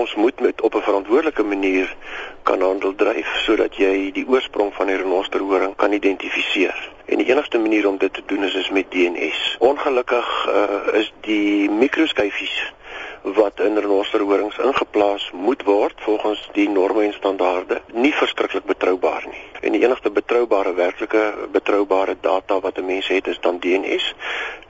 Ons moet met op 'n verantwoordelike manier kan handel dryf sodat jy die oorsprong van die renosterhoring kan identifiseer. En die enigste manier om dit te doen is is met DNS. Ongelukkig uh, is die mikroskyfies wat in renosterhorings ingeplaas moet word volgens die norme en standaarde nie verskriklik betroubaar nie. En die enigste betroubare werklike betroubare data wat 'n mens het is dan DNS.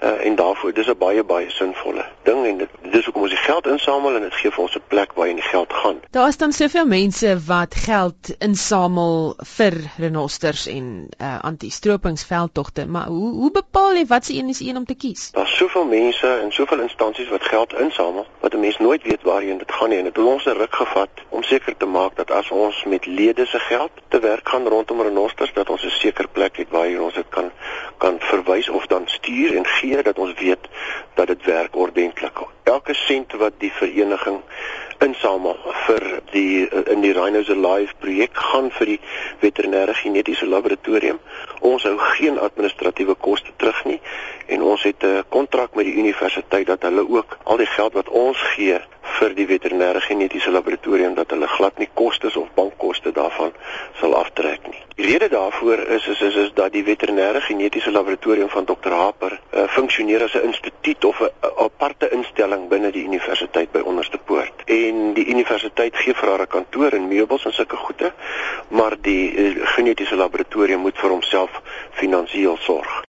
Uh, en daarvoor dis 'n baie baie sinvolle ding en dit dis hoekom ons die geld insamel en dit gee vir ons 'n plek waar jy die geld gaan. Daar is dan soveel mense wat geld insamel vir renosters en uh, anti-stropingsveldtogte, maar hoe hoe bepaal jy wat se een is een om te kies? Daar's soveel mense en soveel instansies wat geld insamel wat 'n mens nooit weet waarheen dit gaan nie en dit het ons 'n ruk gevat om seker te maak dat as ons met lede se geld te werk gaan rondom renosters dat ons 'n seker plek het waar ons dit kan kan verwys of dan stuur en gee dat ons weet dat dit werk ordentlik. Elke sent wat die vereniging insamel vir die in die Rhinos Alive projek gaan vir die veterinêre genetiese laboratorium. Ons hou geen administratiewe koste terug nie en ons het 'n kontrak met die universiteit dat hulle ook al die geld wat ons gee vir die veterinêre genetiese laboratorium dat hulle glad nie kostes of bankkoste daarvan sal aftrek nie. Die rede daarvoor is is is, is dat die veterinêre genetiese laboratorium van Dr. Haper uh, funksioneer as 'n instituut of 'n aparte instelling binne die universiteit by Onderste Poort. En die universiteit gee vir haar 'n kantoor en meubels en sulke goede, maar die uh, genetiese laboratorium moet vir homself finansiëel sorg.